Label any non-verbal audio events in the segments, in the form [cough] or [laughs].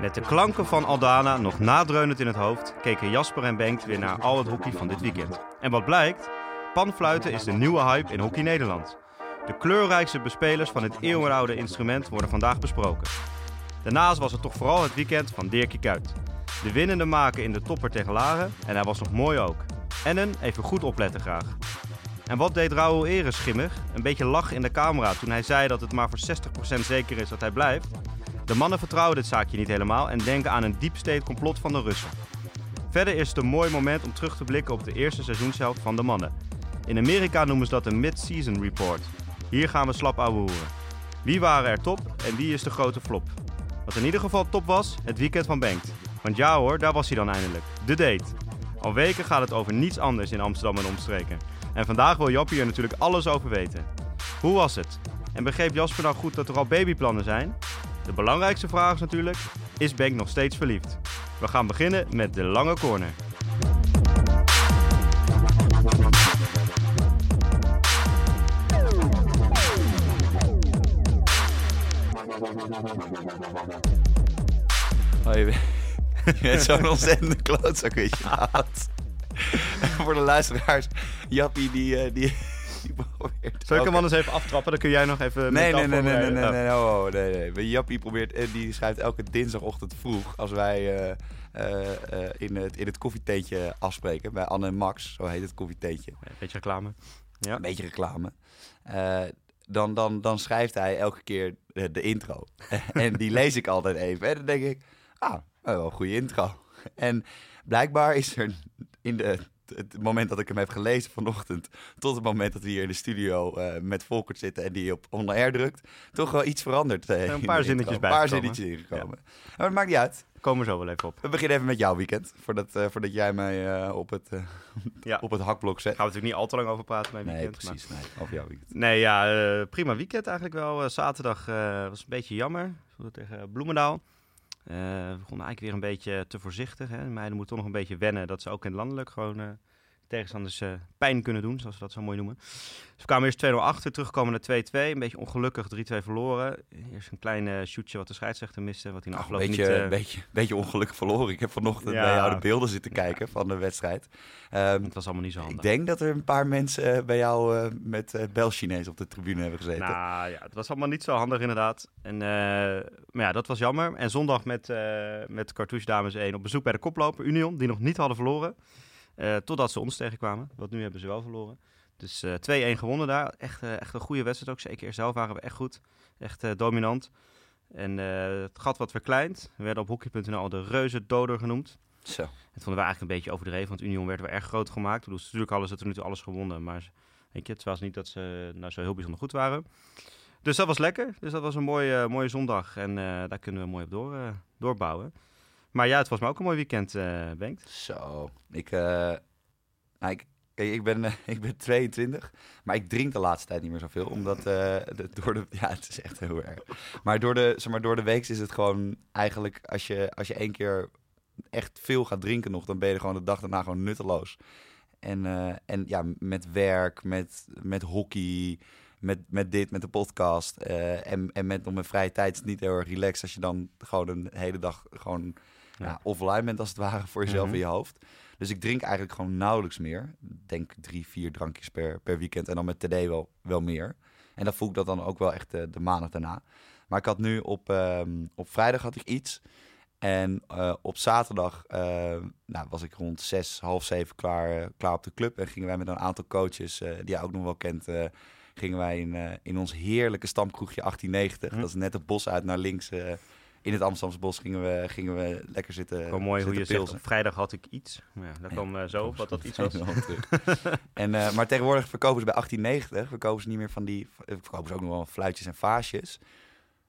Met de klanken van Aldana nog nadreunend in het hoofd, keken Jasper en Bengt weer naar al het hockey van dit weekend. En wat blijkt? Panfluiten is de nieuwe hype in hockey Nederland. De kleurrijkste bespelers van het eeuwenoude instrument worden vandaag besproken. Daarnaast was het toch vooral het weekend van Dirkie Kuyt. De winnende maken in de topper tegen Laren en hij was nog mooi ook. En een even goed opletten graag. En wat deed Raoul Eres schimmig? Een beetje lach in de camera toen hij zei dat het maar voor 60% zeker is dat hij blijft. De mannen vertrouwen dit zaakje niet helemaal en denken aan een deep complot van de Russen. Verder is het een mooi moment om terug te blikken op de eerste seizoenshelft van de mannen. In Amerika noemen ze dat een mid-season report. Hier gaan we slap ouwe hoeren. Wie waren er top en wie is de grote flop? Wat in ieder geval top was, het weekend van Bengt. Want ja hoor, daar was hij dan eindelijk. De date. Al weken gaat het over niets anders in Amsterdam en omstreken. En vandaag wil Jappie er natuurlijk alles over weten. Hoe was het? En begreep Jasper nou goed dat er al babyplannen zijn? De belangrijkste vraag is natuurlijk, is Bengt nog steeds verliefd? We gaan beginnen met de lange corner. Oh, je bent- zo'n ontzettende klootzak, weet je? [laughs] Voor de luisteraars, Jappie die, eh, die, die probeert... Zal ik hem anders even aftrappen? Dan kun jij nog even... Nee, nee, nee, nee, nee, nee, oh, oh, nee, nee. Jappie probeert, eh, die schrijft elke dinsdagochtend vroeg, als wij eh, eh, in, het, in het koffietentje afspreken, bij Anne en Max, zo heet het koffietentje. Oh, Een beetje reclame. Ja. Een beetje reclame. Dan, dan, dan schrijft hij elke keer de, de intro. [laughs] en die lees ik altijd even. En dan denk ik, ah, wel een goede intro. En blijkbaar is er in de, het moment dat ik hem heb gelezen vanochtend... tot het moment dat we hier in de studio eh, met Volkert zitten... en die op on-air drukt, toch wel iets veranderd. eh, een paar zinnetjes Een paar zinnetjes ingekomen. Maar het maakt niet uit. Komen we zo wel even op. We beginnen even met jouw weekend. Voordat, eh, voordat jij mij op, het, Ja. [laughs] op het hakblok zet. Gaan we natuurlijk niet al te lang over praten bij Nee, weekend. maar- precies. Nee, over jouw weekend. Nee, ja, prima weekend eigenlijk wel. Zaterdag was een beetje jammer. Tegen Bloemendaal. Eh, we begonnen eigenlijk weer een beetje te voorzichtig. Hè. De meiden moeten toch nog een beetje wennen dat ze ook in landelijk gewoon eh, tegenstanders eh, pijn kunnen doen, zoals we dat zo mooi noemen. Dus we kwamen eerst 2-0 achter, terugkomen naar 2-2. Een beetje ongelukkig 3-2 verloren. Eerst een klein eh, shootje wat de scheidsrechter miste, wat hij in de Nou, afloop beetje, niet... eh, beetje, beetje ongelukkig verloren. Ik heb vanochtend Ja. bij jou de beelden zitten kijken van de wedstrijd. Ehm, het was allemaal niet zo handig. ik denk dat er een paar mensen bij jou met Bel-Chinees op de tribune hebben gezeten. Nou ja, het was allemaal niet zo handig inderdaad. En, maar ja, dat was jammer. En zondag met, met Cartouche Dames 1 op bezoek bij de koploper Union, die nog niet hadden verloren. Eh, totdat ze ons tegenkwamen. Want nu hebben ze wel verloren. Dus eh 2-1 gewonnen daar. Echt, eh, echt een goede wedstrijd ook. Zeker zelf waren we echt goed. Echt eh, dominant. En eh, het gat wat verkleind. We werden op hockey.nl al de reuze doder genoemd. Zo. Dat vonden we eigenlijk een beetje overdreven, want Union werd wel erg groot gemaakt. Bedoel, natuurlijk hadden ze tot nu toe alles gewonnen, maar weet je, het was niet dat ze nou zo heel bijzonder goed waren. Dus dat was lekker. Dus dat was een mooie, eh, mooie zondag en eh, daar kunnen we mooi op door, eh, doorbouwen. Maar ja, het was me ook een mooi weekend, eh Bengt. Zo. Ik, eh, nou, ik, ik, ben, eh, [laughs] ik ben 22, maar ik drink de laatste tijd niet meer zoveel. Omdat de, door de... Ja, het is echt heel erg. Maar door de, zeg maar door de week is het gewoon eigenlijk... Als je, als je één keer echt veel gaat drinken nog... dan ben je gewoon de dag daarna gewoon nutteloos. En, en ja, met werk, met, met hockey, met, met dit, met de podcast... en, en met nog mijn vrije tijd is het niet heel erg relaxed... als je dan gewoon een hele dag gewoon ja. Ja. offline bent als het ware voor jezelf Mhm. in je hoofd. Dus ik drink eigenlijk gewoon nauwelijks meer. Denk drie, vier drankjes per, per weekend en dan met TD wel, wel meer. En dan voel ik dat dan ook wel echt de, de maandag daarna. Maar ik had nu op, ehm, op vrijdag had ik iets. En eh, op zaterdag eh, nou, was ik rond zes, half zeven klaar, eh, klaar op de club. En gingen wij met een aantal coaches, eh, die jij ook nog wel kent, eh, gingen wij in, eh, in ons heerlijke stamkroegje 1890. Hm. Dat is net het bos uit naar links. Eh, in het Amsterdamse bos gingen we, gingen we lekker zitten. Mooi hoe je zegt, vrijdag had ik iets. Maar ja, daar kwam eh, zo op wat dat iets was. [laughs] En, eh, maar tegenwoordig verkopen ze bij 1890, verkopen ze niet meer van die, verkopen ze ook nog wel fluitjes en vaasjes.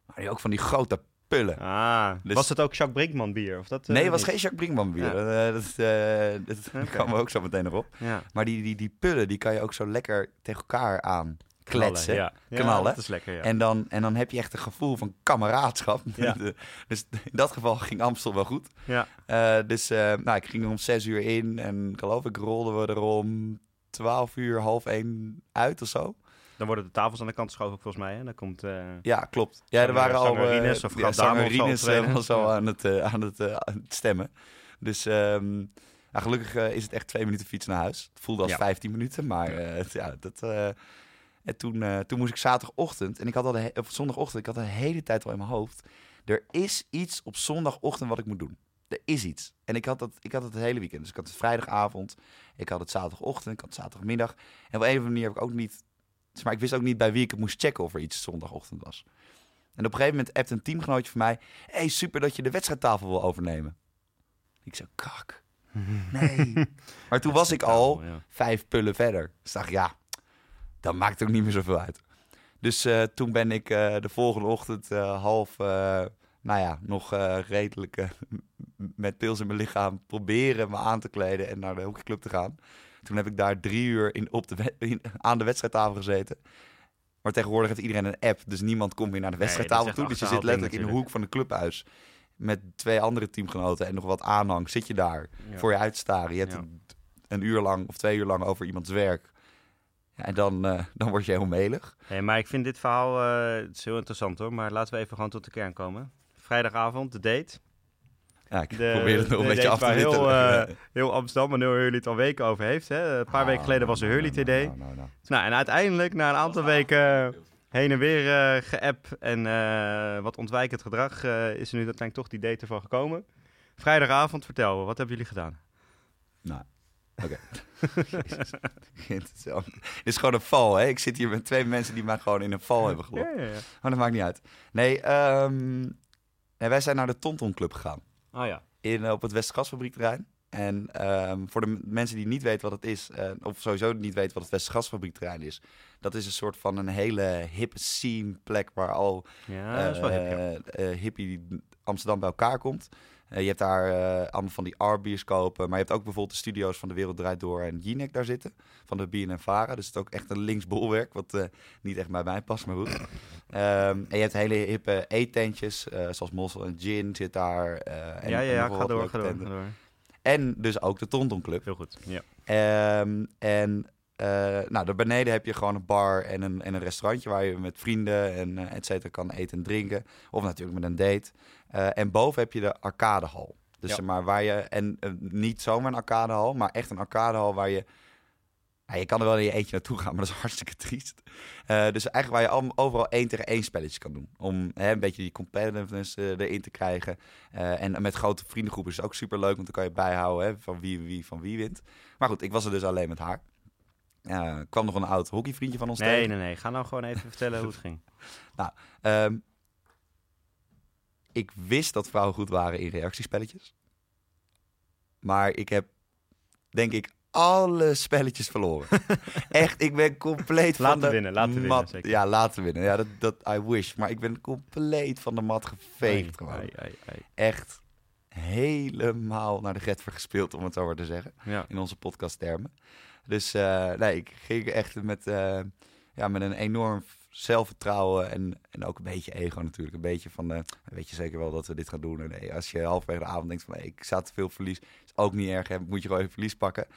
Maar die ook van die grote pullen. Ah, Dus- was het ook Jacques Brinkman bier? Of dat, eh, nee, het was geen Jacques Brinkman bier. Ja. Eh, dat eh, dat [laughs] we ook zo meteen nog op. Ja. Maar die, die, die pullen, die kan je ook zo lekker tegen elkaar aan kletsen. ja. Ja, Knallen. dat is lekker, ja. En, dan, en dan heb je echt een gevoel van kameraadschap. Ja. [laughs] dus in dat geval ging Amstel wel goed. ja. Eh, dus eh, nou, ik ging er om zes uur in en geloof ik rolden we er om twaalf uur, half één uit of zo. Dan worden de tafels aan de kant geschoven volgens mij. Hè? Dan komt... eh, Ja, klopt. Ja, er waren al... zangerines of ja, zo zangerines, optreden? was al Ja. aan het, aan, het, aan het stemmen. Dus ehm, ja, gelukkig is het echt twee minuten fietsen naar huis. Het voelde als Ja. 15 minuten, maar ja, dat... en toen, eh, toen moest ik zaterdagochtend, en ik had al de of zondagochtend, ik had de hele tijd al in mijn hoofd. Er is iets op zondagochtend wat ik moet doen. Er is iets. En ik had, dat, ik had het het hele weekend. Dus ik had het vrijdagavond, ik had het zaterdagochtend, ik had het zaterdagmiddag. En op een of andere manier heb ik ook niet... Maar ik wist ook niet bij wie ik het moest checken of er iets zondagochtend was. En op een gegeven moment appt een teamgenootje van mij... hey, super dat je de wedstrijdtafel wil overnemen. Ik zei, kak. [laughs] Nee. maar toen was ik al vijf pullen verder. Dus dacht ik, ja, dat maakt ook niet meer zoveel uit. Dus eh, toen ben ik eh, de volgende ochtend eh, half, nou ja, nog redelijk met pils in mijn lichaam proberen me aan te kleden en naar de hockeyclub te gaan. Toen heb ik daar drie uur in, op de [laughs] in- aan de wedstrijdtafel gezeten. Maar tegenwoordig heeft iedereen een app, dus niemand komt meer naar de wedstrijdtafel toe. Dus je zit letterlijk in de hoek van de clubhuis. Met twee andere teamgenoten en nog wat aanhang zit je daar Ja. voor je uitstaren. Je hebt Ja. een, een uur lang of twee uur lang over iemands werk. En dan, eh, dan word je heel melig. Nee, maar ik vind dit verhaal eh, het is heel interessant hoor. Maar laten we even gewoon tot de kern komen. Vrijdagavond, de date. Ja, ik De- probeer het nog een beetje af te heel, eh, Heel Amsterdam en heel Hurley het al weken over heeft. Hè? Een paar weken geleden was er Hurley TD. Nou, nou, nou. Nou, en uiteindelijk, na een aantal weken heen en weer eh geapp en wat ontwijkend gedrag, is er nu uiteindelijk toch die date ervan gekomen. Vrijdagavond, vertel, wat hebben jullie gedaan? Nou, oké. [laughs] Jezus. Het is wel- Dit is gewoon een val, hè? Ik zit hier met twee mensen die mij gewoon in een val hebben gelokt. Ja, ja, ja. Maar dat maakt niet uit. Nee, ehm, nee, wij zijn naar de Tonton Club gegaan. Oh ja. in, eh, op het Westgasfabriekterrein. En ehm, voor de mensen die niet weten wat het is, eh, of sowieso niet weten wat het Westgasfabriekterrein is, dat is een soort van een hele hippe scene plek waar al Ja, hip, eh, hippie Amsterdam bij elkaar komt. Eh, je hebt daar eh, allemaal van die R-bioscopen, maar je hebt ook bijvoorbeeld de studio's van De Wereld Draait Door en Jinek daar zitten, van de BNN Vara. Dus het is ook echt een linksbolwerk, wat eh, niet echt bij mij past, maar goed. Ehm, en je hebt hele hippe eetentjes, zoals Mossel en Gin zit daar. en, ja, ja, ja, ga door, ga door. En dus ook de Tonton Club. Heel goed, ja. Ehm, en eh, nou, daar beneden heb je gewoon een bar en een, en een restaurantje waar je met vrienden en eh, et cetera kan eten en drinken. Of natuurlijk met een date. Eh, en boven heb je de arcadehal. Dus Ja. maar waar je, en niet zomaar een arcadehal, maar echt een arcadehal waar je, je kan er wel in je eentje naartoe gaan, maar dat is [laughs] hartstikke triest. Dus eigenlijk waar je al- overal één tegen één spelletjes kan doen. Om hè, een beetje die competitiveness erin te krijgen. En met grote vriendengroepen is het ook super leuk, want dan kan je bijhouden hè, van wie, wie van wie wint. Maar goed, ik was er dus alleen met haar. Eh, kwam nog een oud hockeyvriendje van ons Nee, tegen. nee, nee. Ga nou gewoon even vertellen hoe het ging. [laughs] Ehm, ik wist dat vrouwen goed waren in reactiespelletjes. Maar ik heb, denk ik, alle spelletjes verloren. [laughs] Echt, ik ben compleet Laten van de winnen, laten winnen, mat... zeker. Ja, laten winnen. Ja, dat, dat I wish. Maar ik ben compleet van de mat geveegd Ai, gewoon. ai, ai, ai. Echt helemaal naar de getver gespeeld, om het zo maar te zeggen Ja. in onze podcasttermen. Dus eh, nee, ik ging echt met, eh, ja, met een enorm zelfvertrouwen en, en ook een beetje ego natuurlijk. Een beetje van, eh, weet je zeker wel dat we dit gaan doen? En nee, als je halverwege de avond denkt van, ik sta te veel verlies, is ook niet erg, hè, moet je gewoon even verlies pakken.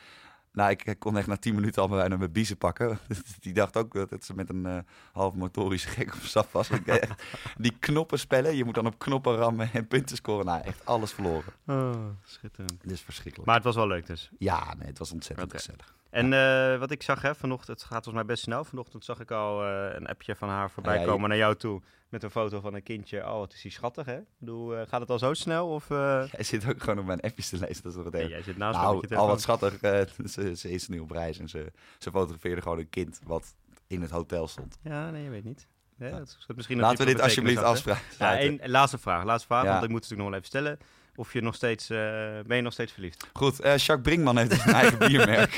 Nou, ik kon echt na 10 minuten al bijna mijn biezen pakken. [laughs] Die dacht ook dat ze met een half motorische [laughs] gek op stap was. Echt, die knoppen spellen, je moet dan op knoppen rammen en punten scoren. Nou, echt alles verloren. Oh, schitterend. Dit is verschrikkelijk. Maar het was wel leuk dus. ja, nee, het was ontzettend gezellig. En eh, wat ik zag, hè, vanochtend, het gaat volgens mij best snel. Vanochtend zag ik al eh, een appje van haar voorbij Ja, ja, je- komen naar jou toe. Met een foto van een kindje. Oh, wat is die schattig, hè? Ik bedoel, eh, gaat het al zo snel? Of, [laughs] Jij zit ook gewoon op mijn appjes te lezen, dat is het nee, jij zit naast Nou, al wat schattig. [laughs] ze, ze is nu op reis en ze, ze fotografeerde gewoon een kind wat in het hotel stond. Ja, nee, je weet niet. Ja, Ja. dat is misschien een Laten we dit alsjeblieft afspraken. [laughs] Ja, één laatste vraag. Laatste vraag, want ik moet het natuurlijk nog wel even stellen. Of je nog steeds, eh, ben je nog steeds verliefd? Goed, eh Jacques Brinkman heeft dus een eigen [laughs] biermerk.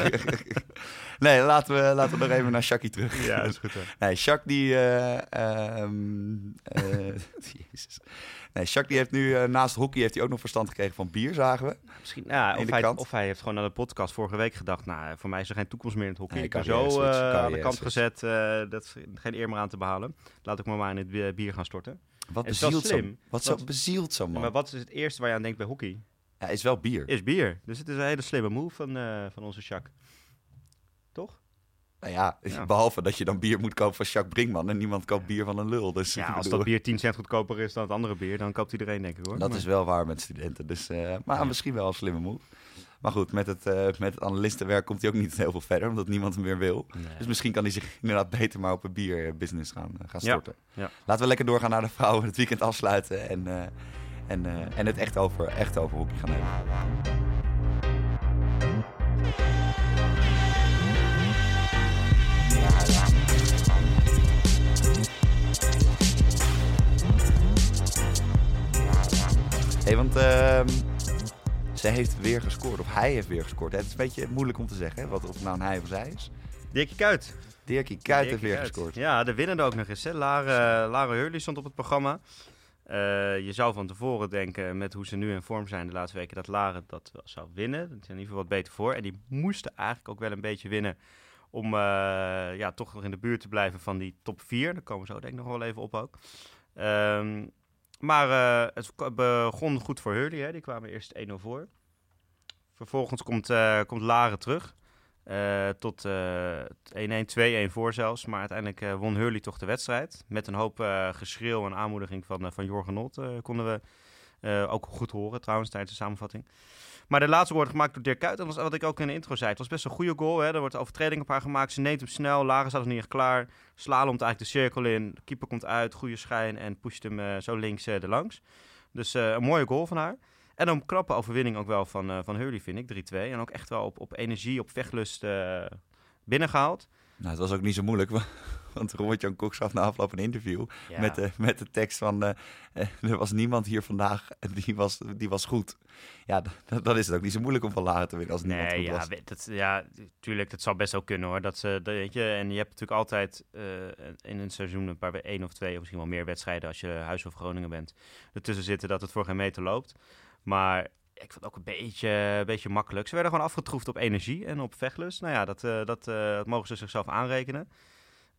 nee, laten we, laten we nog even naar Jackie terug. is goed. Hè. Nee, Jacques die... eh, [laughs] Jezus. Nee, Jacques die heeft nu naast hockey heeft hij ook nog verstand gekregen van bier, zagen we. Misschien, ja, In of, hij, of hij heeft gewoon naar de podcast vorige week gedacht. Nou, voor mij is er geen toekomst meer in het hockey. Nee, ik ben carrière zo switch, aan de kant switch. gezet. dat is geen eer meer aan te behalen. Laat ik me maar in het bi- bier gaan storten. Wat bezielt zo, slim, wat zo bezielt zo man. maar wat is het eerste waar je aan denkt bij hockey? Ja, is wel bier. Is bier. Dus het is een hele slimme move van, eh, van onze Jacques. Toch? Nou ja, Ja. [laughs] behalve dat je dan bier moet kopen van Jacques Brinkman en niemand koopt bier van een lul. Dus Ja, als dat bier 10 cent goedkoper is dan het andere bier, dan koopt iedereen denk ik hoor. dat Maar- is wel waar met studenten. Dus, eh, maar Ja. misschien wel een slimme move. Maar goed, met het, eh, met het analistenwerk komt hij ook niet [laughs] heel veel verder, omdat niemand hem meer wil. Nee. Dus misschien kan hij zich inderdaad beter maar op een bierbusiness gaan, eh, gaan storten. ja. Laten we lekker doorgaan naar de vrouwen, het weekend afsluiten en, eh, en, en het echt over, echt over hockey gaan hebben. Zij heeft weer gescoord, of hij heeft weer gescoord. Het is een beetje moeilijk om te zeggen, hè, wat of het nou een hij of zij is. Dirkie Kuyt. Dirkie Kuyt heeft weer Kuyt. gescoord. Ja, de winnende ook nog eens. Hè. Lara, Lara Hurley stond op het programma. Eh, je zou van tevoren denken, met hoe ze nu in vorm zijn de laatste weken, dat Lara dat wel zou winnen. Dat is in ieder geval wat beter voor. En die moesten eigenlijk ook wel een beetje winnen om eh, ja, toch nog in de buurt te blijven van die top 4. Daar komen we zo denk ik nog wel even op ook. Ehm, maar eh, het begon goed voor Hurley. Hè. Die kwamen eerst 1-0 voor. Vervolgens komt, eh komt Laren terug. eh, tot eh 1-1, 2-1 voor zelfs. Maar uiteindelijk won Hurley toch de wedstrijd. Met een hoop geschreeuw en aanmoediging van, van Jorgen eh, konden we ook goed horen trouwens tijdens de samenvatting. Maar de laatste wordt gemaakt door Dirk Kuyt. Was wat ik ook in de intro zei. Het was best een goede goal. Hè. Er wordt overtreding op haar gemaakt. Ze neemt hem snel. Laren staat nog niet echt klaar. Slalomt eigenlijk de cirkel in. Keeper komt uit. Goede schijn. En pusht hem eh, zo links eh erlangs. Dus eh, een mooie goal van haar. En een knappe overwinning ook wel van, van Hurley, vind ik. 3-2. En ook echt wel op, op energie, op vechtlust eh, binnengehaald. Nou, het was ook niet zo moeilijk, want Robert-Jan Kok gaf na afloop een interview Ja. met, de, met de tekst van... eh, eh, er was niemand hier vandaag die was, die was goed. Ja, d- dan is het ook niet zo moeilijk om van Laren te winnen als niemand Nee, goed ja, was. dat, ja, tuurlijk, dat zou best wel kunnen hoor. Dat ze, dat, weet je, en je hebt natuurlijk altijd eh, in een seizoen een paar één of twee of misschien wel meer wedstrijden als je Huis of Groningen bent. Ertussen zitten dat het voor geen meter loopt. Maar ik vond het ook een beetje, een beetje makkelijk. Ze werden gewoon afgetroefd op energie en op vechtlust. Nou ja, dat, dat, dat mogen ze zichzelf aanrekenen.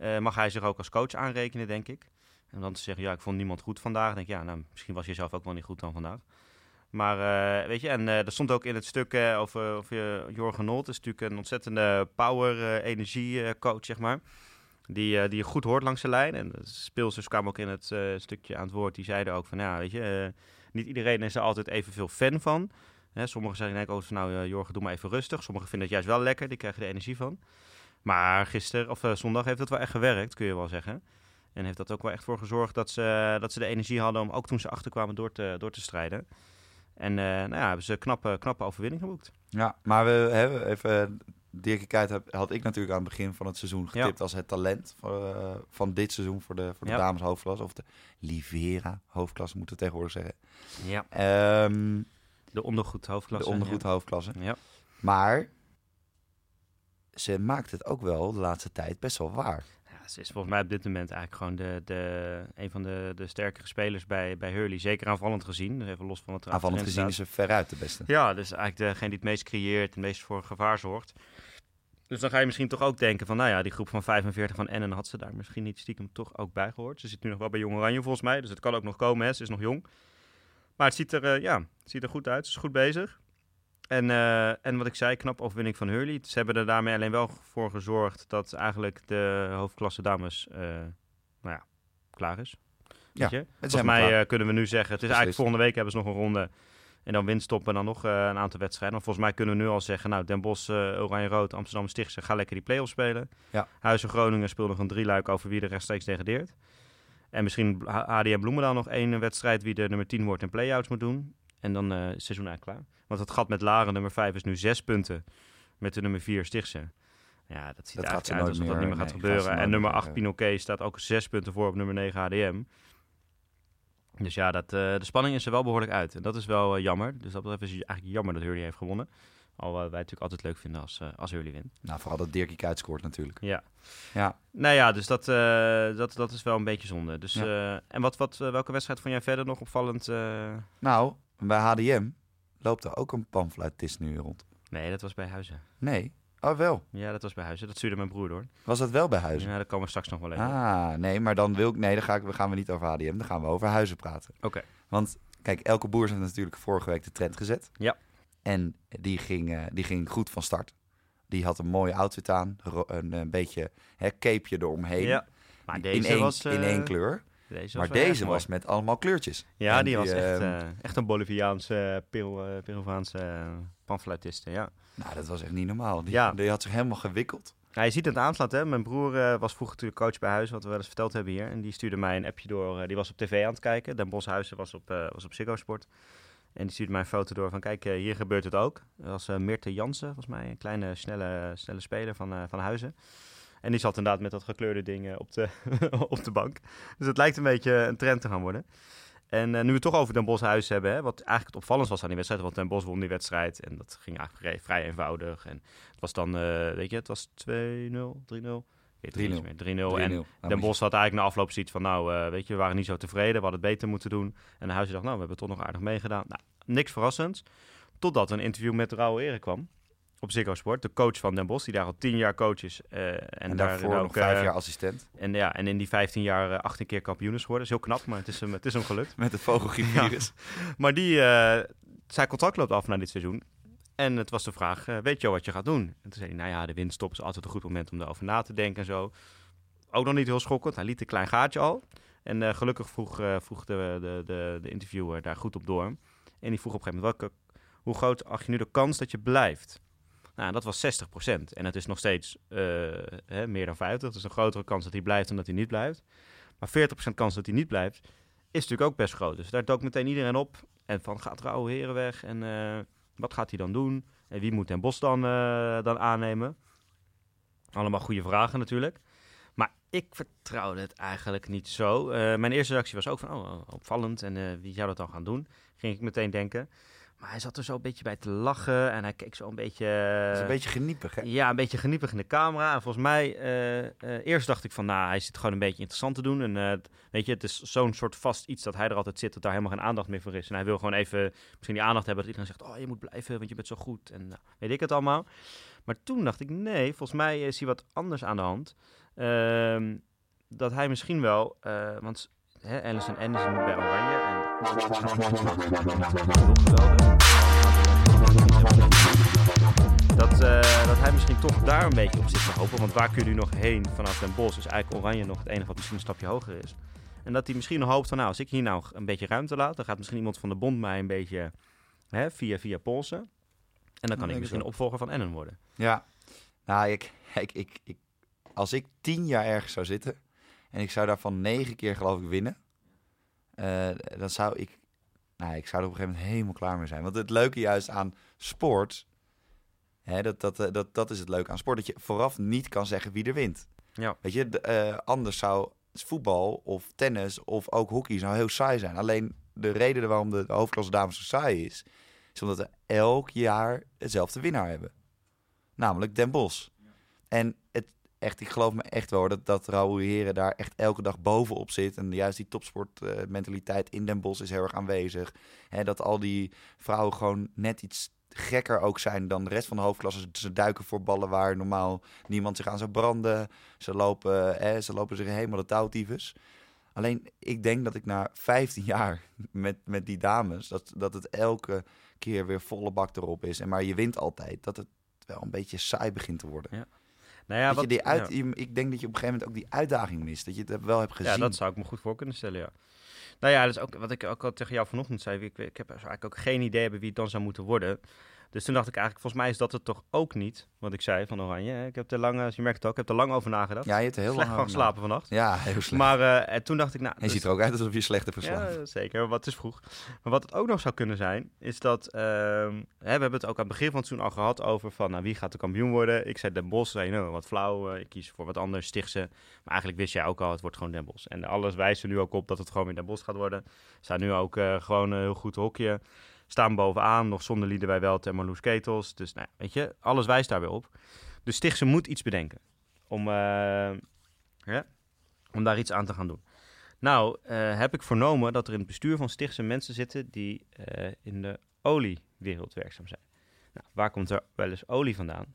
Eh, mag hij zich ook als coach aanrekenen, denk ik. En dan te zeggen, ja, ik vond niemand goed vandaag. denk ik, ja, nou, misschien was je zelf ook wel niet goed dan vandaag. Maar eh, weet je, en eh er stond ook in het stuk over, over Jorgen Nolt. is natuurlijk een ontzettende power-energie-coach, zeg maar. Die, die je goed hoort langs de lijn. En de speelsters kwamen ook in het stukje aan het woord. Die zeiden ook van, ja, weet je, niet iedereen is er altijd evenveel fan van. Hè, sommigen zeggen denk ik van, nou, Jorgen, doe maar even rustig. Sommigen vinden het juist wel lekker, die krijgen er energie van. Maar gisteren, of eh, zondag, heeft het wel echt gewerkt, kun je wel zeggen. En heeft dat ook wel echt voor gezorgd dat ze, dat ze de energie hadden om ook toen ze achterkwamen door te, door te strijden. En eh, nou ja, hebben ze een knappe, knappe overwinning geboekt. Ja, maar we hebben even... Dirk Kuyt had ik natuurlijk aan het begin van het seizoen getipt als het talent van, eh, van dit seizoen voor de, voor de Ja. dames hoofdklasse. Of de Livera hoofdklasse moeten we tegenwoordig zeggen. Ja. Ehm, De ondergoed hoofdklasse. de ondergoed hoofdklasse. Ja. Maar ze maakt het ook wel de laatste tijd best wel waar. Ja, ze is volgens mij op dit moment eigenlijk gewoon de, de, een van de, de sterkere spelers bij, bij Hurley. Zeker aanvallend gezien. Dus even los van wat er Aanvallend gezien is ze veruit de beste. Ja, dus eigenlijk degene die het meest creëert, het meest voor gevaar zorgt. Dus dan ga je misschien toch ook denken van, nou ja, die groep van 45 van Ennen had ze daar misschien niet stiekem toch ook bij gehoord. Ze zit nu nog wel bij Jong Oranje volgens mij, dus het kan ook nog komen, hè. ze is nog jong. Maar het ziet er, eh, ja, het ziet er goed uit, ze is goed bezig. En, eh, en wat ik zei, knap overwinning van Hurley. Ze hebben er daarmee alleen wel voor gezorgd dat eigenlijk de hoofdklasse dames, eh, nou ja, klaar is. Ja, Weet je? Volgens mij eh, kunnen we nu zeggen, het is eigenlijk volgende week hebben ze nog een ronde. En dan winststop en dan nog een aantal wedstrijden. Maar volgens mij kunnen we nu al zeggen, nou, Den Bosch, Oranje-Rood, Amsterdam, Stichtse, ga lekker die play-offs spelen. Ja. Huizen Groningen speelt nog een drieluik over wie er rechtstreeks degradeert. En misschien HDM Bloemendaal nog één wedstrijd wie de nummer 10 wordt en play-outs moet doen. En dan is het seizoen eigenlijk klaar. Want het gat met Laren, nummer 5, is nu zes punten met de nummer 4 Stichtse. Ja, dat ziet Dat eigenlijk uit alsof dat niet meer gaat nee, gebeuren. En nummer meer, 8 eh. Pinoquet staat ook zes punten voor op nummer 9 HDM. Dus ja, dat, eh, de spanning is er wel behoorlijk uit. En dat is wel jammer. Dus dat betreft is het eigenlijk jammer dat Hurley heeft gewonnen. Al wij het natuurlijk altijd leuk vinden als, eh als Hurley wint. Nou, vooral dat Dirkie Kuyt scoort natuurlijk. Ja. Ja, Nou ja, dus dat, dat, dat is wel een beetje zonde. Dus, Ja. en wat, wat, welke wedstrijd vond jij verder nog opvallend? eh? Bij HDM loopt er ook een pamfluitist nu rond. Nee, dat was bij Huizen. Nee, oh wel. Ja, dat was bij Huizen. Dat stuurde mijn broer door. Was dat wel bij Huizen? Ja, daar komen we straks nog wel even. Ah, nee, maar dan wil ik... Nee, dan ga ik, gaan we niet over HDM, dan gaan we over Huizen praten. Oké. Want kijk, Elke Boers heeft natuurlijk vorige week de trend gezet. Ja. En die ging, eh, die ging goed van start. Die had een mooie outfit aan. Een, een beetje hè, capeje eromheen. Ja. Maar deze in één, was... in eh, één kleur. Deze Maar was deze mooi. was met allemaal kleurtjes. Ja, die was echt, ehm, eh, echt een Boliviaanse, uh, Peru, eh, Peruviaanse eh, panfluitiste, ja. Nou, dat was echt niet normaal. Die, Ja. die had zich helemaal gewikkeld. Ja, je ziet het aanslaan, hè. Mijn broer eh, was vroeger natuurlijk coach bij huis, wat we wel eens verteld hebben hier. En die stuurde mij een appje door. eh, die was op tv aan het kijken. Den Boshuizen was op, eh was op Ziggo Sport. En die stuurde mij een foto door van, kijk, eh, hier gebeurt het ook. Dat was eh Mirte Jansen, volgens mij. Een kleine, snelle, snelle speler van, eh, van Huizen. En die zat inderdaad met dat gekleurde ding eh, op, de, [laughs] op de bank. Dus het lijkt een beetje een trend te gaan worden. En eh, nu we het toch over Den Bosch Huis hebben, hè, wat eigenlijk het opvallend was aan die wedstrijd, want Den Bosch won die wedstrijd en dat ging eigenlijk vrij, eenvoudig. En het was dan, eh, weet je, het was 2-0, 3-0. Ik weet het niet 3-0. eens meer. 3-0. En 3-0. Nou, Den Bosch had eigenlijk na afloop zoiets van, nou, eh, weet je, we waren niet zo tevreden, we hadden het beter moeten doen. En de Huizen dacht, nou, we hebben toch nog aardig meegedaan. Nou, niks verrassends. Totdat een interview met Rauw Ere kwam op Ziggo Sport, de coach van Den Bosch, die daar al 10 jaar coach is. eh, en, En, daar daarvoor ook, nog vijf jaar assistent. En, ja, en in die 15 jaar 18 keer kampioen is geworden. Dat is heel knap, maar het is hem, het is hem gelukt. [laughs] Met het vogelgriepvirus. Maar die, eh, zijn contract loopt af na dit seizoen. En het was de vraag, weet je wat je gaat doen? En toen zei hij, nou ja, de winststop is altijd een goed moment om erover na te denken en zo. Ook nog niet heel schokkend, hij liet een klein gaatje al. En gelukkig vroeg, eh, vroeg de, de, de, de interviewer daar goed op door. En die vroeg op een gegeven moment, welke, hoe groot acht je nu de kans dat je blijft? Nou, dat was 60%. En het is nog steeds eh, hè, meer dan 50. Dus een grotere kans dat hij blijft dan dat hij niet blijft. Maar 40% kans dat hij niet blijft, is natuurlijk ook best groot. Dus daar dook meteen iedereen op. En van, gaat Rauwe Heren weg? En eh, wat gaat hij dan doen? En wie moet Den Bos dan, eh, dan aannemen? Allemaal goede vragen natuurlijk. Maar ik vertrouwde het eigenlijk niet zo. Mijn eerste reactie was ook van, oh, opvallend. En wie zou dat dan gaan doen? Ging ik meteen denken. Maar hij zat er zo een beetje bij te lachen. En hij keek zo een beetje... Dat is een beetje geniepig, hè? Ja, een beetje geniepig in de camera. En volgens mij, eh, eh, eerst dacht ik van, nou, hij zit gewoon een beetje interessant te doen. En eh, weet je, het is zo'n soort vast iets dat hij er altijd zit, dat daar helemaal geen aandacht meer voor is. En hij wil gewoon even, misschien die aandacht hebben, dat iedereen zegt, oh, je moet blijven, want je bent zo goed. En weet ik het allemaal. Maar toen dacht ik, nee, volgens mij is hier wat anders aan de hand. Ehm, dat hij misschien wel, eh, want hè, Allison N is bij Oranje. Dat, eh, dat hij misschien toch daar een beetje op zit te hopen. Want waar kun je nu nog heen vanaf Den Bosch? Is eigenlijk Oranje nog het enige wat misschien een stapje hoger is. En dat hij misschien nog hoopt van, nou, als ik hier nou een beetje ruimte laat, dan gaat misschien iemand van de bond mij een beetje hè, via, via polsen. En dan kan ik misschien opvolger van Ennen worden. Ja. Nou, ik, ik, ik, ik, als ik tien jaar ergens zou zitten en ik zou daarvan negen keer geloof ik winnen, dan zou ik, nou, ik zou er op een gegeven moment helemaal klaar mee zijn. Want het leuke juist aan sport, hè, dat, dat, eh, dat, dat is het leuke aan sport, dat je vooraf niet kan zeggen wie er wint. Ja. Weet je, de, eh, anders zou voetbal of tennis of ook hockey zou heel saai zijn. Alleen de reden waarom de hoofdklasse dames zo saai is, is omdat we elk jaar hetzelfde winnaar hebben. Namelijk Den Bosch. En het, echt, ik geloof me echt wel dat, dat Raoul Heren daar echt elke dag bovenop zit. En juist die topsportmentaliteit in Den Bosch is heel erg aanwezig. Hè, dat al die vrouwen gewoon net iets gekker ook zijn dan de rest van de hoofdklasse. Ze duiken voor ballen waar normaal niemand zich aan zou branden. Ze lopen, hè, ze lopen zich helemaal de touwtyfus. Alleen, ik denk dat ik na 15 jaar [laughs] met, met die dames, dat, dat het elke keer weer volle bak erop is. En maar je wint altijd. Dat het wel een beetje saai begint te worden. Nou ja, dat wat, je die uit, ja. ik denk dat je op een gegeven moment ook die uitdaging mist. Dat je het wel hebt gezien. Ja, dat zou ik me goed voor kunnen stellen, ja. Nou ja, dat is ook wat ik ook al tegen jou vanochtend zei. Ik, ik heb eigenlijk ook geen idee hebben wie het dan zou moeten worden. Dus toen dacht ik eigenlijk, volgens mij is dat het toch ook niet, wat ik zei van Oranje. hè. Ik heb er lang, als je merkt het ook, ik heb er lang over nagedacht. Ja, je hebt er heel Slecht lang van geslapen vannacht. na- Ja, heel slecht. Maar eh, en toen dacht ik, nou... en dus- je ziet er ook uit alsof je slecht hebt geslapen. Ja, zeker. Wat is vroeg. Maar wat het ook nog zou kunnen zijn, is dat... ehm, we hebben het ook aan het begin van het seizoen al gehad over van... Nou, wie gaat de kampioen worden? Ik zei Den Bosch. Zei, je, nou, wat flauw. eh, ik kies voor wat anders, Stichtse. Maar eigenlijk wist jij ook al, het wordt gewoon Den Bosch. En alles wijst er nu ook op dat het gewoon weer Den Bosch gaat worden. Staan nu ook eh, gewoon een heel goed hokje. Staan bovenaan, nog zonder Liederwij Welt en Marloes Ketels. Dus nou, weet je, alles wijst daar weer op. Dus Stichtse moet iets bedenken. Om, eh, om daar iets aan te gaan doen. Nou, eh, heb ik vernomen dat er in het bestuur van Stichtse mensen zitten die eh, in de oliewereld werkzaam zijn. Nou, waar komt er wel eens olie vandaan?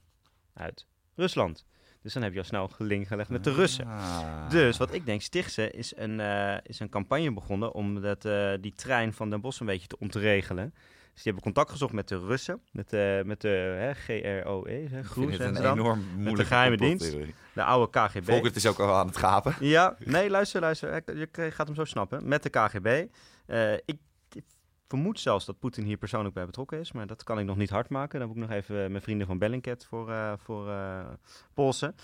Uit Rusland. Dus dan heb je al snel link gelegd met de Russen. Ah. Dus wat ik denk, Stichtse is een, eh, is een campagne begonnen om dat, eh, die trein van Den Bosch een beetje te ontregelen. Dus die hebben contact gezocht met de Russen, met de, met de hè, GROE, hè, vind Groes, het zeggen een enorm moeilijke geheime complottheorie. de oude KGB. Volkert is ook al aan het gapen. Ja, nee, luister, luister. Je gaat hem zo snappen. Met de KGB. Eh, ik vermoed zelfs dat Poetin hier persoonlijk bij betrokken is. Maar dat kan ik nog niet hard maken. Dan moet ik nog even mijn vrienden van Bellingcat voor, eh, voor eh, polsen.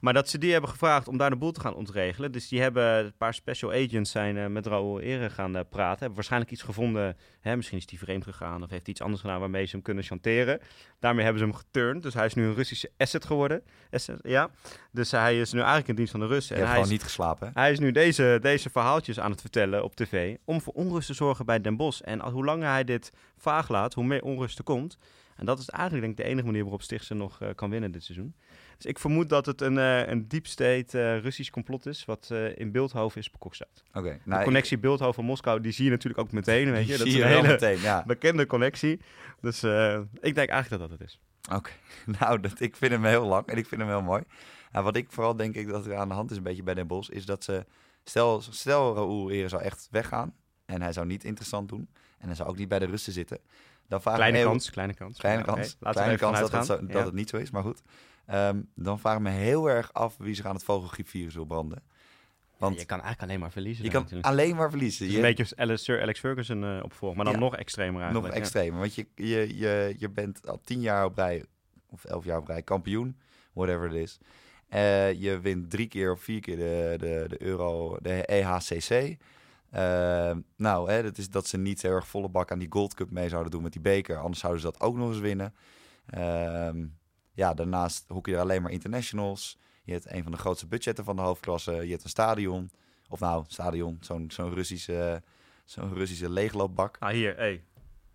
Maar dat ze die hebben gevraagd om daar de boel te gaan ontregelen. Dus die hebben een paar special agents zijn eh, met Raoul Ere gaan praten. Hebben waarschijnlijk iets gevonden. Hè, misschien is die vreemd gegaan of heeft iets anders gedaan waarmee ze hem kunnen chanteren. Daarmee hebben ze hem geturnd. Dus hij is nu een Russische asset geworden. Asset, ja. Dus hij is nu eigenlijk in dienst van de Russen. Je hebt hij gewoon is niet geslapen, hij is nu deze, deze verhaaltjes aan het vertellen op tv om voor onrust te zorgen bij Den Bosch. En al- hoe langer hij dit vaag laat, hoe meer onrust er komt. En dat is eigenlijk denk ik de enige manier waarop Stichtse nog eh, kan winnen dit seizoen. Dus ik vermoed dat het een, eh, een deep state eh, Russisch complot is, wat in Beeldhoven is bekokst. Oké. de Nou, connectie Beeldhoven-Moskou, die zie je natuurlijk ook meteen, weet je. Dat is zie een je hele meteen, ja. bekende connectie. Dus ik denk eigenlijk dat dat het is. Oké, [laughs] nou, dat, ik vind hem heel lang en ik vind hem heel mooi. Nou, wat ik vooral denk ik dat er aan de hand is een beetje bij Den Bosch, is dat ze... Stel, stel Raoul Ere zou echt weggaan en hij zou niet interessant doen en hij zou ook niet bij de Russen zitten. Dan vraag Kleine heel- kans, kleine kans. Kleine kans, kleine er even kans dat, het, zo- dat Ja. het niet zo is, maar goed. Ehm, dan vraag ik me heel erg af wie zich aan het vogelgriepvirus wil branden. Want je kan eigenlijk alleen maar verliezen. je kan natuurlijk. alleen maar verliezen. Je, een beetje Sir Alex Ferguson eh opvolg, maar dan Ja. nog extremer nog eigenlijk. ja. extremer. Want je, je, je, je bent al tien jaar op rij, of elf jaar op rij, kampioen, whatever it is. Eh, je wint drie keer of vier keer de, de, de euro, de EHCC. Eh, nou, hè, dat is dat ze niet heel erg volle bak aan die Gold Cup mee zouden doen met die beker. Anders zouden ze dat ook nog eens winnen. Ehm, ja, daarnaast hoek je er alleen maar internationals. Je hebt een van de grootste budgetten van de hoofdklasse. Je hebt een stadion. Of nou, stadion, zo'n zo'n Russische, zo'n Russische leegloopbak. Ah, hier, hé.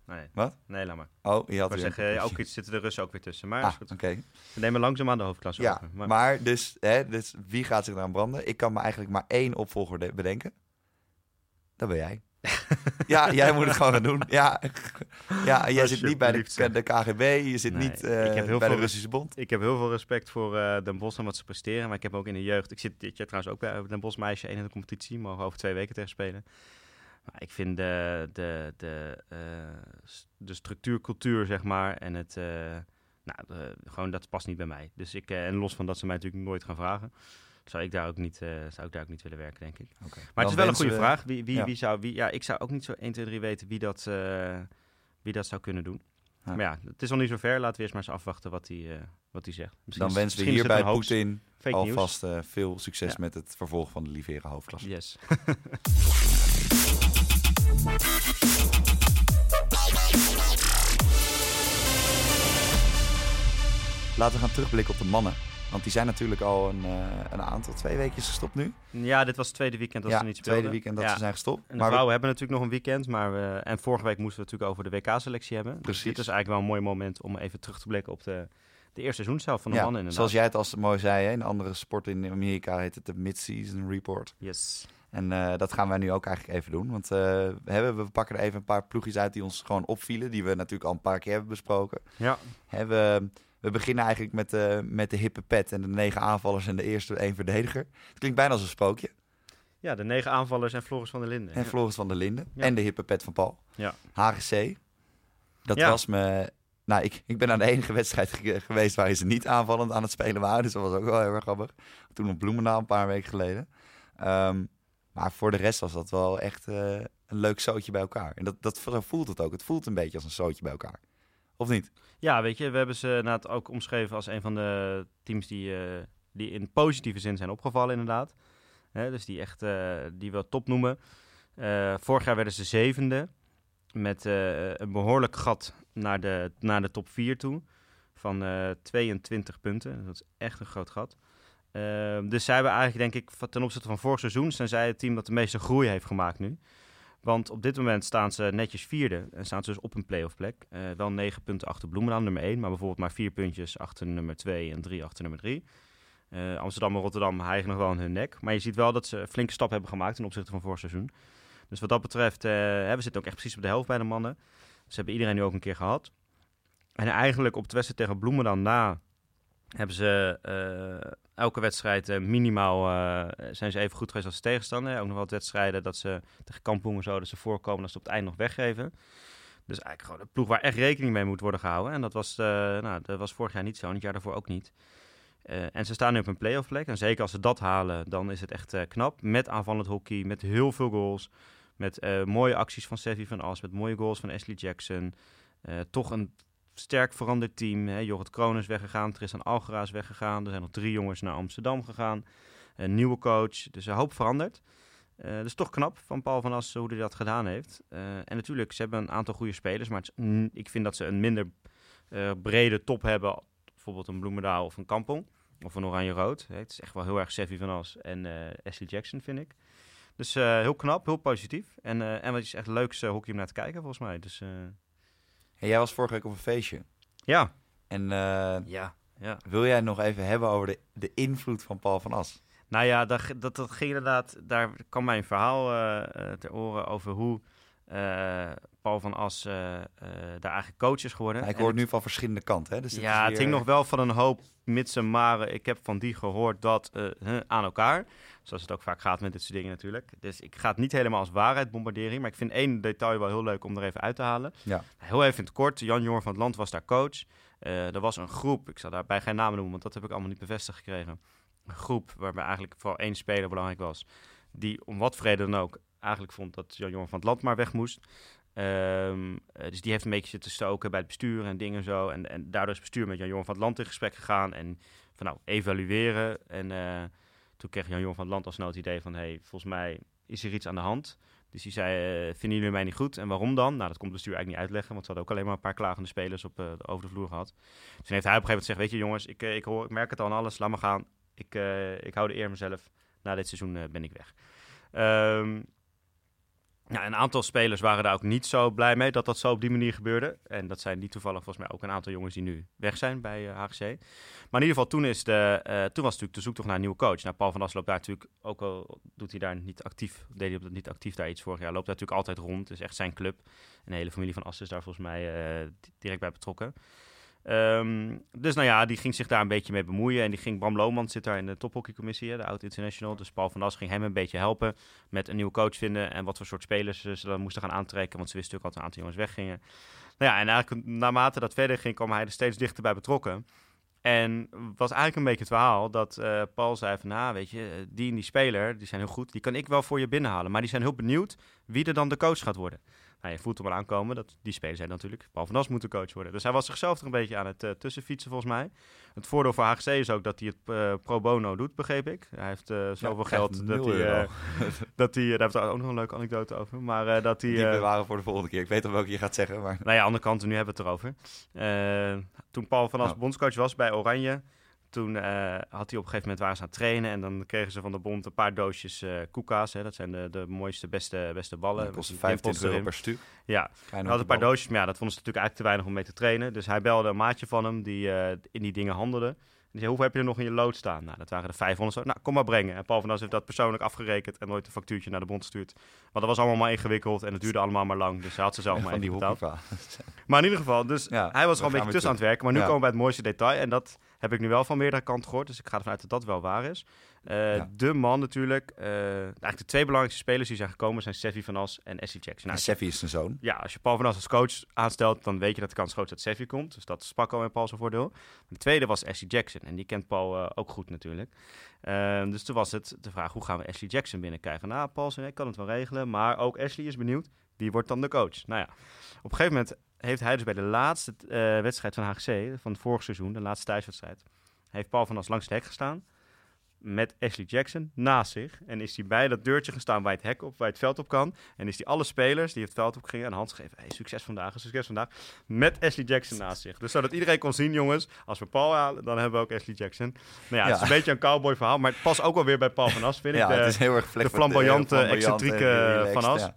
Nee. Wat? Nee, laat maar. Oh, je had wou weer zeggen, een- ook iets zitten de Russen ook weer tussen. Maar Ah, is goed. oké. we nemen langzaam aan de hoofdklasse Ja, over. Maar, maar dus, hè, dus wie gaat zich eraan branden? Ik kan me eigenlijk maar één opvolger de- bedenken. Dat ben jij. Ja, jij moet het gewoon gaan doen. Ja, ja jij zit niet bij de, KGB, je zit Nee, niet ik heb heel bij de Russische Bond. ik heb heel veel respect voor eh Den Bosch en wat ze presteren. Maar ik heb ook in de jeugd... Ik zit dit jaar trouwens ook bij Den Bosch meisje 1 in de competitie. Mogen over twee weken tegen spelen. Maar ik vind de, de, de, eh, de structuurcultuur, zeg maar, en het... nou, de- gewoon dat past niet bij mij. Dus ik, en los van dat ze mij natuurlijk nooit gaan vragen, zou ik daar ook niet, eh, zou ik daar ook niet willen werken, denk ik. Maar het is wel een goede vraag. Wie, wie, ja. wie zou, wie, ja, ik zou ook niet zo 1, 2, 3 weten wie dat, eh, wie dat zou kunnen doen. Ja. Maar ja, het is nog niet zo ver. Laten we eerst maar eens afwachten wat hij, eh, wat hij zegt. Misschien Dan wensen we misschien hier is bij het een hoax. Poetin alvast veel succes Ja. met het vervolg van de Livera hoofdklasse. Yes. [laughs] Laten we gaan terugblikken op de mannen. Want die zijn natuurlijk al een, eh, een aantal, twee weekjes gestopt nu. Ja, dit was het tweede weekend dat ja, ze niet speelden. tweede weekend dat Ja. ze zijn gestopt. En de Maar we- vrouwen hebben natuurlijk nog een weekend. Maar we, en vorige week moesten we natuurlijk over de WK-selectie hebben. Dus Precies. dit is eigenlijk wel een mooi moment om even terug te blikken op de, de eerste seizoenshelft van de ja, mannen inderdaad. zoals jij het als mooi zei, hè, in andere sporten in Amerika heet het de mid-season report. Yes. En eh, dat gaan wij nu ook eigenlijk even doen. Want eh, we, hebben, we pakken er even een paar ploegjes uit die ons gewoon opvielen. Die we natuurlijk al een paar keer hebben besproken. Ja. Hè, we, beginnen eigenlijk met, de met de hippe pet en de negen aanvallers en de eerste één verdediger. Het klinkt bijna als een sprookje. ja, de negen aanvallers en Floris van der Linden. En Floris van der Linden. Ja. En de hippe pet van Paul. Ja. HGC. Dat Ja. was me... Nou, ik, ik ben aan de enige wedstrijd ge- geweest waarin ze niet aanvallend aan het spelen waren. Dus dat was ook wel heel erg grappig. Toen op Bloemendaal een paar weken geleden. Ehm, maar voor de rest was dat wel echt eh, een leuk zootje bij elkaar. En dat, dat, voelt het ook. Het voelt een beetje als een zootje bij elkaar. Of niet? Ja, weet je, we hebben ze inderdaad ook omschreven als een van de teams die, eh, die in positieve zin zijn opgevallen, inderdaad. Dus die echt, eh, die we top noemen. Eh, vorig jaar werden ze zevende, met een behoorlijk gat naar de, naar de top 4 toe, van eh 22 punten. Dat is echt een groot gat. Dus zij hebben eigenlijk, denk ik, ten opzichte van vorig seizoen, zijn zij het team dat de meeste groei heeft gemaakt nu. Want op dit moment staan ze netjes vierde en staan ze dus op een playoff plek. Eh, wel negen punten achter Bloemendaal, nummer één. Maar bijvoorbeeld maar vier puntjes achter nummer twee en drie achter nummer drie. Eh, Amsterdam en Rotterdam hijgen nog wel hun nek. Maar je ziet wel dat ze een flinke stap hebben gemaakt ten opzichte van vorig seizoen. Dus wat dat betreft, eh, we zitten ook echt precies op de helft bij de mannen. Ze hebben iedereen nu ook een keer gehad. En eigenlijk op de wedstrijd tegen Bloemendaal na hebben ze elke wedstrijd eh, minimaal eh, zijn ze even goed geweest als de tegenstander. Ook nog wel wedstrijden dat ze tegen Kampong en zo dat ze voorkomen als ze op het eind nog weggeven. Dus eigenlijk gewoon een ploeg waar echt rekening mee moet worden gehouden. En dat was, eh, nou, dat was vorig jaar niet zo en het jaar daarvoor ook niet. En ze staan nu op een playoff plek. En zeker als ze dat halen, dan is het echt knap. Met aanvallend hockey, met heel veel goals. Met mooie acties van Sevi van As, met mooie goals van Ashley Jackson. Toch een sterk veranderd team. Hè. Jorrit Kroon is weggegaan, Tristan Algera is weggegaan. Er zijn nog drie jongens naar Amsterdam gegaan. Een nieuwe coach, dus een hoop veranderd. Dus toch knap van Paul van As hoe hij dat gedaan heeft. Uh, en natuurlijk, ze hebben een aantal goede spelers. Maar ik vind dat ze een minder uh, brede top hebben. Bijvoorbeeld een Bloemendaal of een Kampong. Of een Oranje-Rood. Het is echt wel heel erg Sevi van As en Ashley Jackson, vind ik. Dus heel knap, heel positief. En, en wat is echt leuks hockey om naar te kijken, volgens mij. Dus, hey, jij was vorige week op een feestje. Ja. En ja, ja. wil jij het nog even hebben over de, de invloed van Paul van As? Nou ja, dat, dat, dat ging inderdaad. Daar kwam mijn verhaal uh, ter oren over hoe uh, Paul van As uh, daar eigenlijk coach is geworden. Ik hoor het nu van verschillende kanten. Hè? Dus ja, weer... het hing nog wel van een hoop mits en maren. Ik heb van die gehoord dat aan elkaar. Zoals het ook vaak gaat met dit soort dingen natuurlijk. Dus ik ga het niet helemaal als waarheid bombarderen. Maar ik vind één detail wel heel leuk om er even uit te halen. Ja. Heel even in het kort. Jan Jorn van het Land was daar coach. er was een groep. Ik zal daarbij geen namen noemen, want dat heb ik allemaal niet bevestigd gekregen groep waarbij eigenlijk vooral één speler belangrijk was. Die om wat vrede dan ook eigenlijk vond dat Jan Jongen van het land maar weg moest. Um, dus die heeft een beetje zitten stoken bij het bestuur en dingen zo. En, en daardoor is het bestuur met Jan Jongen van het land in gesprek gegaan. En van nou, evalueren. En uh, toen kreeg Jan Jongen van het land als snel het idee van... hey, volgens mij is er iets aan de hand. Dus die zei, uh, vinden jullie mij niet goed? En waarom dan? Nou, dat komt het bestuur eigenlijk niet uitleggen. Want ze hadden ook alleen maar een paar klagende spelers op, over de vloer gehad. Dus toen heeft hij op een gegeven moment gezegd... weet je jongens, ik, ik, hoor, ik merk het al aan alles, laat maar gaan ik, ik hou de eer mezelf. Na dit seizoen ben ik weg. Um, nou, een aantal spelers waren daar ook niet zo blij mee dat dat zo op die manier gebeurde. En dat zijn niet toevallig volgens mij ook een aantal jongens die nu weg zijn bij HGC. Maar in ieder geval, toen, is de, uh, toen was natuurlijk de zoektocht naar een nieuwe coach. Nou, Paul van As loopt daar natuurlijk, ook al doet hij daar niet actief, deed hij niet actief daar iets vorig jaar, loopt daar natuurlijk altijd rond. Het is echt zijn club. En de hele familie van As is daar volgens mij uh, direct bij betrokken. Um, dus nou ja, die ging zich daar een beetje mee bemoeien. En die ging, Bram Lohman zit daar in de tophockeycommissie, de Oud International. Dus Paul van As ging hem een beetje helpen met een nieuwe coach vinden. En wat voor soort spelers ze dan moesten gaan aantrekken. Want ze wisten natuurlijk al dat een aantal jongens weggingen. Nou ja, en eigenlijk naarmate dat verder ging, kwam hij er steeds dichter bij betrokken. En was eigenlijk een beetje het verhaal dat uh, Paul zei van, nou weet je, die en die speler, die zijn heel goed. Die kan ik wel voor je binnenhalen. Maar die zijn heel benieuwd wie er dan de coach gaat worden. Nou, je voelt hem al aankomen. Dat, die spelers zijn natuurlijk. Paul van As moet de coach worden. Dus hij was zichzelf er een beetje aan het uh, tussenfietsen volgens mij. Het voordeel voor HGC is ook dat hij het uh, pro bono doet, begreep ik. Hij heeft uh, zoveel ja, geld dat hij, [laughs] dat hij... Daar heeft ook nog een leuke anekdote over. Maar dat hij... Die bewaren voor de volgende keer. Ik weet al welke je gaat zeggen, maar... Nou ja, andere kant, nu hebben we het erover. toen Paul van As nou. bondscoach was bij Oranje toen uh, had hij op een gegeven moment waren ze aan het trainen en dan kregen ze van de bond een paar doosjes uh, koeka's. Hè. Dat zijn de, de mooiste, beste, beste ballen. Dat kost 25 euro per stuk. Ja, hij had een paar doosjes, maar ja, dat vonden ze natuurlijk eigenlijk te weinig om mee te trainen. Dus hij belde een maatje van hem die uh, in die dingen handelde. En die zei, hoeveel heb je er nog in je lood staan? Nou, dat waren er 500. Zo. Nou, kom maar brengen. En Paul van As heeft dat persoonlijk afgerekend en nooit een factuurtje naar de bond gestuurd. Want dat was allemaal maar ingewikkeld en het duurde allemaal maar lang. Dus hij had ze zelf maar even betaald. Maar in ieder geval, dus ja, hij was er al een beetje tussen aan het werken. Maar nu ja. komen we bij het mooiste detail. En dat heb ik nu wel van meerdere kanten gehoord. Dus ik ga ervan uit dat dat wel waar is. Uh, ja. De man natuurlijk. Uh, eigenlijk de twee belangrijkste spelers die zijn gekomen zijn Seffi van As en Essie Jackson. Nou, Seffi is zijn zoon. Ja, als je Paul van As als coach aanstelt, dan weet je dat de kans groot is dat Seffi komt. Dus dat is Paco en Paul zijn voordeel. De tweede was Essie Jackson. En die kent Paul uh, ook goed natuurlijk. Uh, dus toen was het de vraag, hoe gaan we Ashley Jackson binnenkrijgen? Nou, Paul zei, ik kan het wel regelen. Maar ook Ashley is benieuwd. Wie wordt dan de coach? Nou ja, op een gegeven moment heeft hij dus bij de laatste wedstrijd van HGC, van het vorige seizoen, de laatste thuiswedstrijd, heeft Paul van As langs het hek gestaan met Ashley Jackson naast zich. En is hij bij dat deurtje gestaan waar het hek op, waar het veld op kan. En is hij alle spelers die het veld op gingen de hand gegeven. Hey, succes vandaag, succes vandaag. Met Ashley Jackson naast zich. Dus zodat iedereen kon zien, jongens, als we Paul halen, dan hebben we ook Ashley Jackson. Nou ja, het is een beetje een cowboy verhaal, maar het past ook wel weer bij Paul van As, vind ja, ik. De, het is heel erg de flamboyante, excentrieke Van As.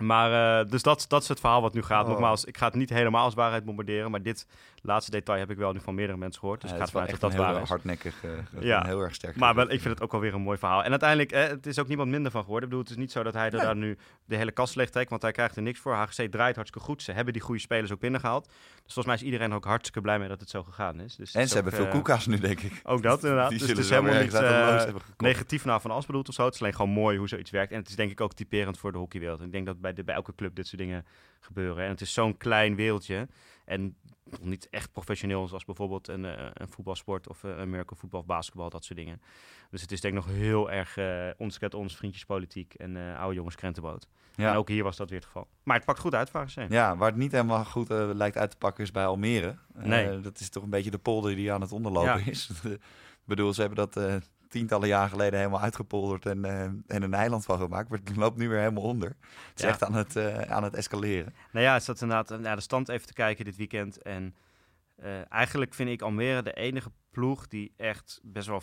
Maar uh, dus dat, dat is het verhaal wat nu gaat. Oh. Nogmaals, ik ga het niet helemaal als waarheid bombarderen, maar dit laatste detail heb ik wel nu van meerdere mensen gehoord. Dus ja, ik ga dat dat waar is. hardnekkig, uh, ja. heel erg sterk. Maar wel, ik vind het ook wel weer een mooi verhaal. En uiteindelijk, eh, het is ook niemand minder van geworden. Ik bedoel, het is niet zo dat hij er nee. daar nu de hele kast leeg trekt, want hij krijgt er niks voor. HGC draait hartstikke goed. Ze hebben die goede spelers ook binnengehaald. Dus volgens mij is iedereen ook hartstikke blij mee dat het zo gegaan is. Dus en ze ook, hebben veel uh, koeka's nu, denk ik. Ook dat, inderdaad. [laughs] dus het is helemaal niet uh, negatief naar Van As bedoeld of zo. Het is alleen gewoon mooi hoe zoiets werkt. En het is denk ik ook typerend voor de hockeywereld. En ik denk dat bij bij, de, bij elke club dit soort dingen gebeuren. En het is zo'n klein wereldje. En niet echt professioneel zoals bijvoorbeeld een, eh, een voetbalsport of een American voetbal of basketbal, dat soort dingen. Dus het is denk ik nog heel erg uh, ons kent ons, vriendjespolitiek en uh, oude jongens krentenboot. Ja. En ook hier was dat weer het geval. Maar het pakt goed uit, ze. Ja, waar het niet helemaal goed lijkt uit te pakken is bij Almere. Nee. dat is toch een beetje de polder die aan het onderlopen is. [laughs] Ik bedoel, ze hebben dat tientallen jaar geleden helemaal uitgepolderd en, uh, en een eiland van gemaakt. Maar het loopt nu weer helemaal onder. Het is echt aan het, uh, aan het escaleren. Nou ja, het staat inderdaad naar de stand even te kijken dit weekend. En uh, eigenlijk vind ik Almere de enige ploeg die echt best wel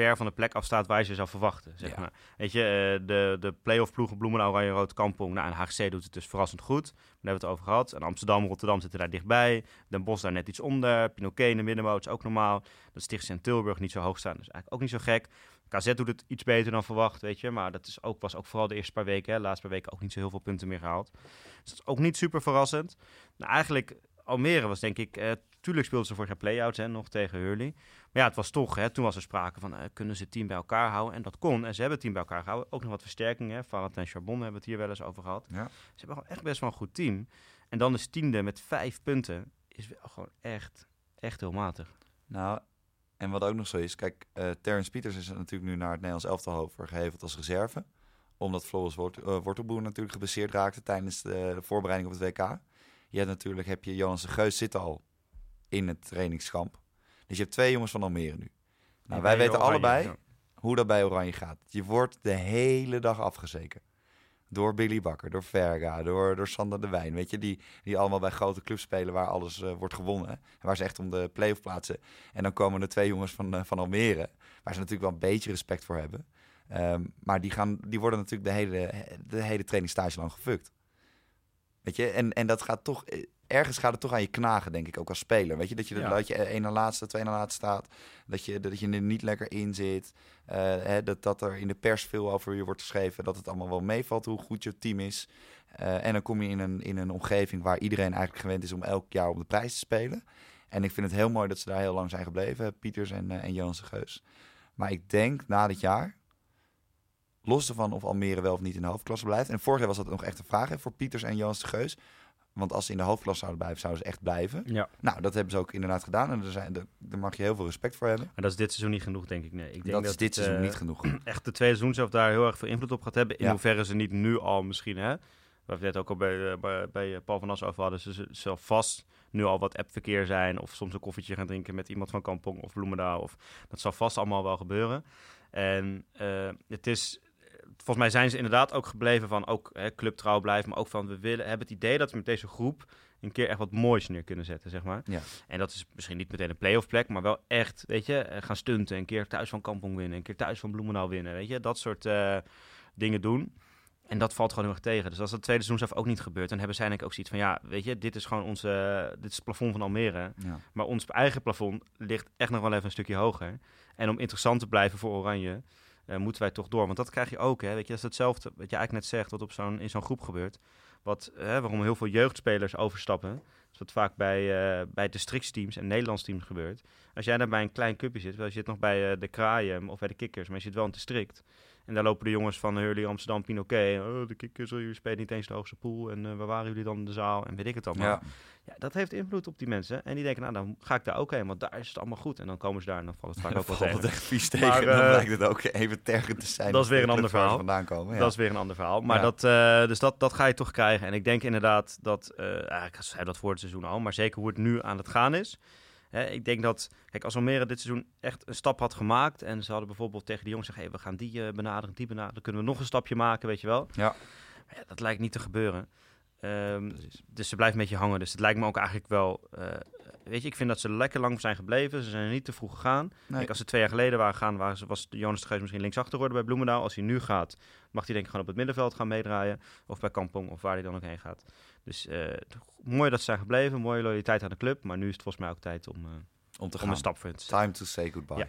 ver van de plek afstaat waar je ze zou verwachten. Zeg maar. Weet je, uh, de, de play-off ploegen Bloemenau, Oranje, Rood, Kampong. Nou, en HGC doet het dus verrassend goed. Daar hebben we het over gehad. En Amsterdam, Rotterdam zitten daar dichtbij. Den Bosch daar net iets onder. Pinoquet in de middenmoot is ook normaal. Dat Stichtse en Tilburg niet zo hoog staan. Dus eigenlijk ook niet zo gek. KZ doet het iets beter dan verwacht, weet je. Maar dat is ook, was ook vooral de eerste paar weken. Hè. De laatste paar weken ook niet zo heel veel punten meer gehaald. Dus dat is ook niet super verrassend. Nou, eigenlijk, Almere was denk ik... Uh, tuurlijk speelden ze vorig jaar play-outs, hè, nog tegen Hurley. Maar ja, het was toch, hè, toen was er sprake van, uh, kunnen ze het team bij elkaar houden? En dat kon. En ze hebben het team bij elkaar gehouden. Ook nog wat versterkingen. Farad en Charbon hebben het hier wel eens over gehad. Ja. Ze hebben echt best wel een goed team. En dan is tiende met vijf punten. Is wel gewoon echt, echt heel matig. Nou, en wat ook nog zo is, kijk, uh, Terrence Pieters is natuurlijk nu naar het Nederlands elftal overgeheveld als reserve. Omdat Floris Wort, uh, Wortelboer natuurlijk geblesseerd raakte tijdens de, de, voorbereiding op het WK. Je hebt natuurlijk, heb je Jonas de Geus zit al in het trainingskamp. Dus je hebt twee jongens van Almere nu. Nou, wij weten allebei hoe dat bij Oranje gaat. Je wordt de hele dag afgezeken. Door Billy Bakker, door Verga, door, door Sander de Wijn. Weet je, die, die allemaal bij grote clubs spelen waar alles uh, wordt gewonnen. En waar ze echt om de play-off plaatsen. En dan komen er twee jongens van, uh, van Almere, waar ze natuurlijk wel een beetje respect voor hebben. Um, maar die, gaan, die worden natuurlijk de hele, de hele trainingstage lang gefukt. Weet je, en, en dat gaat toch eh, ergens gaat het toch aan je knagen, denk ik, ook als speler. Weet je, dat je, ja. dat je één na laatste, twee na laatste staat. Dat je, dat je er niet lekker in zit. Uh, hè, dat, dat er in de pers veel over je wordt geschreven. Dat het allemaal wel meevalt hoe goed je team is. Uh, en dan kom je in een, in een omgeving waar iedereen eigenlijk gewend is om elk jaar op de prijs te spelen. En ik vind het heel mooi dat ze daar heel lang zijn gebleven, Pieters en, uh, en Jonas Geus. Maar ik denk na dit jaar, los ervan of Almere wel of niet in de hoofdklasse blijft. En vorig jaar was dat nog echt een vraag hè, voor Pieters en Jonas de Geus. Want als ze in de hoofdklasse zouden blijven, zouden ze echt blijven. Ja. Nou, dat hebben ze ook inderdaad gedaan. En daar, zijn, daar mag je heel veel respect voor hebben. Maar dat is dit seizoen niet genoeg, denk ik. Nee, ik denk dat, dat is dit seizoen uh, niet genoeg. [clears throat] Echt de tweede seizoen zelf daar heel erg veel invloed op gaat hebben. In ja. hoeverre ze niet nu al misschien, hè, waar we net ook al bij, bij, bij Paul van Assen over hadden, ze zal vast nu al wat appverkeer zijn. Of soms een koffietje gaan drinken met iemand van Kampong of Bloemendaal. Of, dat zal vast allemaal wel gebeuren. En uh, het is volgens mij zijn ze inderdaad ook gebleven van ook hè, clubtrouw blijven, maar ook van we willen hebben het idee dat we met deze groep een keer echt wat moois neer kunnen zetten, zeg maar. Ja. En dat is misschien niet meteen een playoff plek, maar wel echt, weet je, eh, gaan stunten, een keer thuis van Kampong winnen, een keer thuis van Bloemendaal winnen, weet je, dat soort uh, dingen doen. En dat valt gewoon heel erg tegen. Dus als dat tweede seizoen zelf ook niet gebeurt, dan hebben zij eigenlijk ook zoiets van, ja, weet je, dit is gewoon onze, dit is het plafond van Almere. Ja. Maar ons eigen plafond ligt echt nog wel even een stukje hoger. En om interessant te blijven voor Oranje, uh, moeten wij toch door. Want dat krijg je ook, hè. Weet je, dat is hetzelfde wat je eigenlijk net zegt, wat op zo'n, in zo'n groep gebeurt. Wat, hè, waarom heel veel jeugdspelers overstappen. Dat wat vaak bij, uh, bij districtsteams en Nederlands teams gebeurt. Als jij daar bij een klein clubje zit, wel, je zit nog bij uh, de Kraaien of bij de Kikkers, maar je zit wel in het district. En daar lopen de jongens van Hurley, Amsterdam, Pinoquet. Oh, de Kikkers, jullie spelen niet eens de hoogste pool. En uh, waar waren jullie dan in de zaal? En weet ik het allemaal. Ja. ja. dat heeft invloed op die mensen. En die denken, nou, dan ga ik daar ook heen, want daar is het allemaal goed. En dan komen ze daar en dan valt het vaak ook wel tegen. het echt vies tegen. Maar, uh, dan lijkt het ook even tergend te zijn. Dat is weer een ander verhaal. Vandaan komen, ja. Dat is weer een ander verhaal. Maar ja. dat, uh, dus dat, dat ga je toch krijgen. En ik denk inderdaad dat, eigenlijk zei dat voor het seizoen al, maar zeker hoe het nu aan het gaan is Hè, ik denk dat, kijk, als Almere dit seizoen echt een stap had gemaakt en ze hadden bijvoorbeeld tegen die jongens zeggen, hey, we gaan die uh, benaderen, die benaderen, dan kunnen we nog een stapje maken, weet je wel. Ja. Maar ja dat lijkt niet te gebeuren. Um, dus ze blijft een beetje hangen. Dus het lijkt me ook eigenlijk wel. Uh, weet je, ik vind dat ze lekker lang zijn gebleven. Ze zijn er niet te vroeg gegaan. Nee. Als ze twee jaar geleden waren gegaan, waren ze, was Jonas de Geus misschien linksachter geworden bij Bloemendaal. Als hij nu gaat, mag hij denk ik gewoon op het middenveld gaan meedraaien. Of bij Kampong, of waar hij dan ook heen gaat. Dus uh, mooi dat ze zijn gebleven. Mooie loyaliteit aan de club. Maar nu is het volgens mij ook tijd om, uh, om, te om gaan. een stap voor te Time to say goodbye. Ja.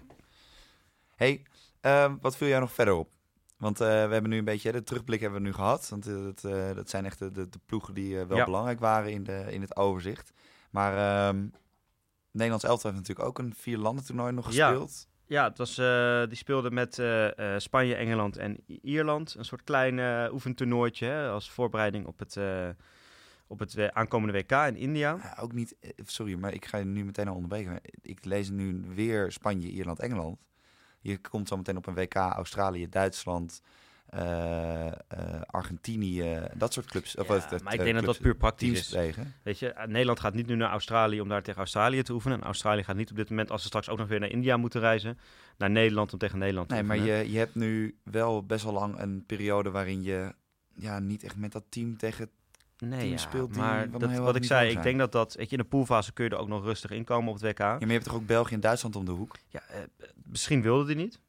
Hey, uh, wat viel jij nog verder op? Want uh, we hebben nu een beetje de terugblik hebben we nu gehad. Want uh, dat, uh, dat zijn echt de, de, de ploegen die wel ja. belangrijk waren in, de, in het overzicht. Maar um, Nederlands elftal heeft natuurlijk ook een vier landen toernooi nog gespeeld. Ja. Het was, eh, die speelde met eh, eh, Spanje, Engeland en Ierland. Een soort klein oefentoernooitje hè, als voorbereiding op het, op het aankomende WK in India. Ja, ook niet, sorry, maar ik ga je nu meteen al onderbreken. Ik lees nu weer Spanje, Ierland, Engeland. Je komt zo meteen op een WK Australië, Duitsland, eh, eh, Argentinië, dat soort clubs. Of, maar ik eh, denk dat dat puur praktisch is. tegen. Weet je, Nederland gaat niet nu naar Australië om daar tegen Australië te oefenen. En Australië gaat niet op dit moment, als ze straks ook nog weer naar India moeten reizen, naar Nederland om tegen Nederland te Nee, maar je, je hebt nu wel best wel lang een periode waarin je ja, niet echt met dat team tegen... nee, team ja, speelt die maar dat, wat ik zei, ik denk dat dat, weet je, in de poolfase kun je er ook nog rustig inkomen op het WK. Ja, maar je hebt toch ook België en Duitsland om de hoek? Ja, eh, misschien wilde hij niet.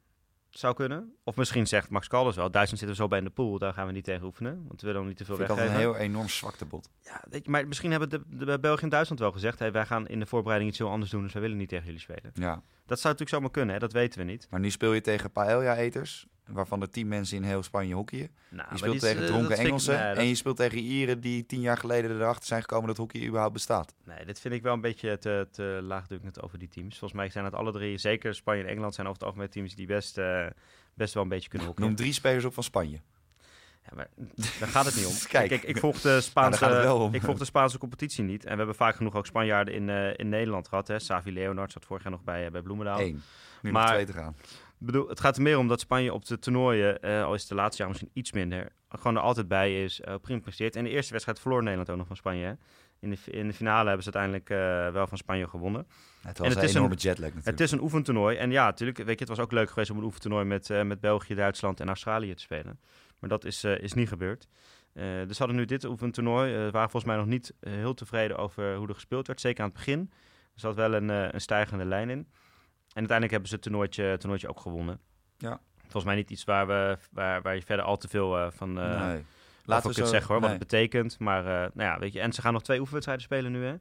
Zou kunnen. Of misschien zegt Max Caldas wel, Duitsland zitten zo bij in de pool, daar gaan we niet tegen oefenen. Want we willen hem niet te veel Vind altijd weggeven. een heel enorm zwaktebod. Ja, weet je, maar misschien hebben de, de België en Duitsland wel gezegd, hey, wij gaan in de voorbereiding iets heel anders doen, dus wij willen niet tegen jullie spelen. Ja. Dat zou natuurlijk zomaar kunnen, hè? dat weten we niet. Maar nu speel je tegen paella-eters, waarvan er tien mensen in heel Spanje hockeyen. Nou, Je maar speelt tegen eh, dronken ik- Engelsen nee, dat- en je speelt tegen Ieren die tien jaar geleden erachter zijn gekomen dat hockey überhaupt bestaat. Nee, dit vind ik wel een beetje te, te laagdrukkend over die teams. Volgens mij zijn het alle drie, zeker Spanje en Engeland, zijn over het algemeen teams die best, eh, best wel een beetje kunnen hockeyen. Noem drie spelers op van Spanje. Ja, maar daar gaat het niet om. [laughs] Kijk. Kijk, ik volg de daar Spaanse, ik volg de Spaanse competitie niet. En we hebben vaak genoeg ook Spanjaarden in, eh, in Nederland gehad. Hè. Savi Leonard zat vorig jaar nog bij, bij Bloemendaal. Eén. Nu Maar- nog twee te gaan. Ik bedoel, het gaat er meer om dat Spanje op de toernooien, eh, al is het de laatste jaar misschien iets minder, gewoon er altijd bij is, eh prima presteert. En de eerste wedstrijd verloor Nederland ook nog van Spanje. Hè. In, de, in de finale hebben ze uiteindelijk eh, wel van Spanje gewonnen. Het was het een is enorme een- jetlag natuurlijk. Het is een oefentoernooi. En ja, natuurlijk, weet je, het was ook leuk geweest om een oefentoernooi met, met België, Duitsland en Australië te spelen. Maar dat is, is niet gebeurd. Dus hadden nu dit oefentoernooi. eh waren volgens mij nog niet heel tevreden over hoe er gespeeld werd. Zeker aan het begin. Er zat wel een, een stijgende lijn in. En uiteindelijk hebben ze het toernooitje, toernooitje ook gewonnen. Ja. Volgens mij niet iets waar, we, waar, waar je verder al te veel eh, van eh nee. Laten we zo zeggen hoor, wat het betekent. Maar eh, nou ja, weet je, en ze gaan nog twee oefenwedstrijden spelen nu hè.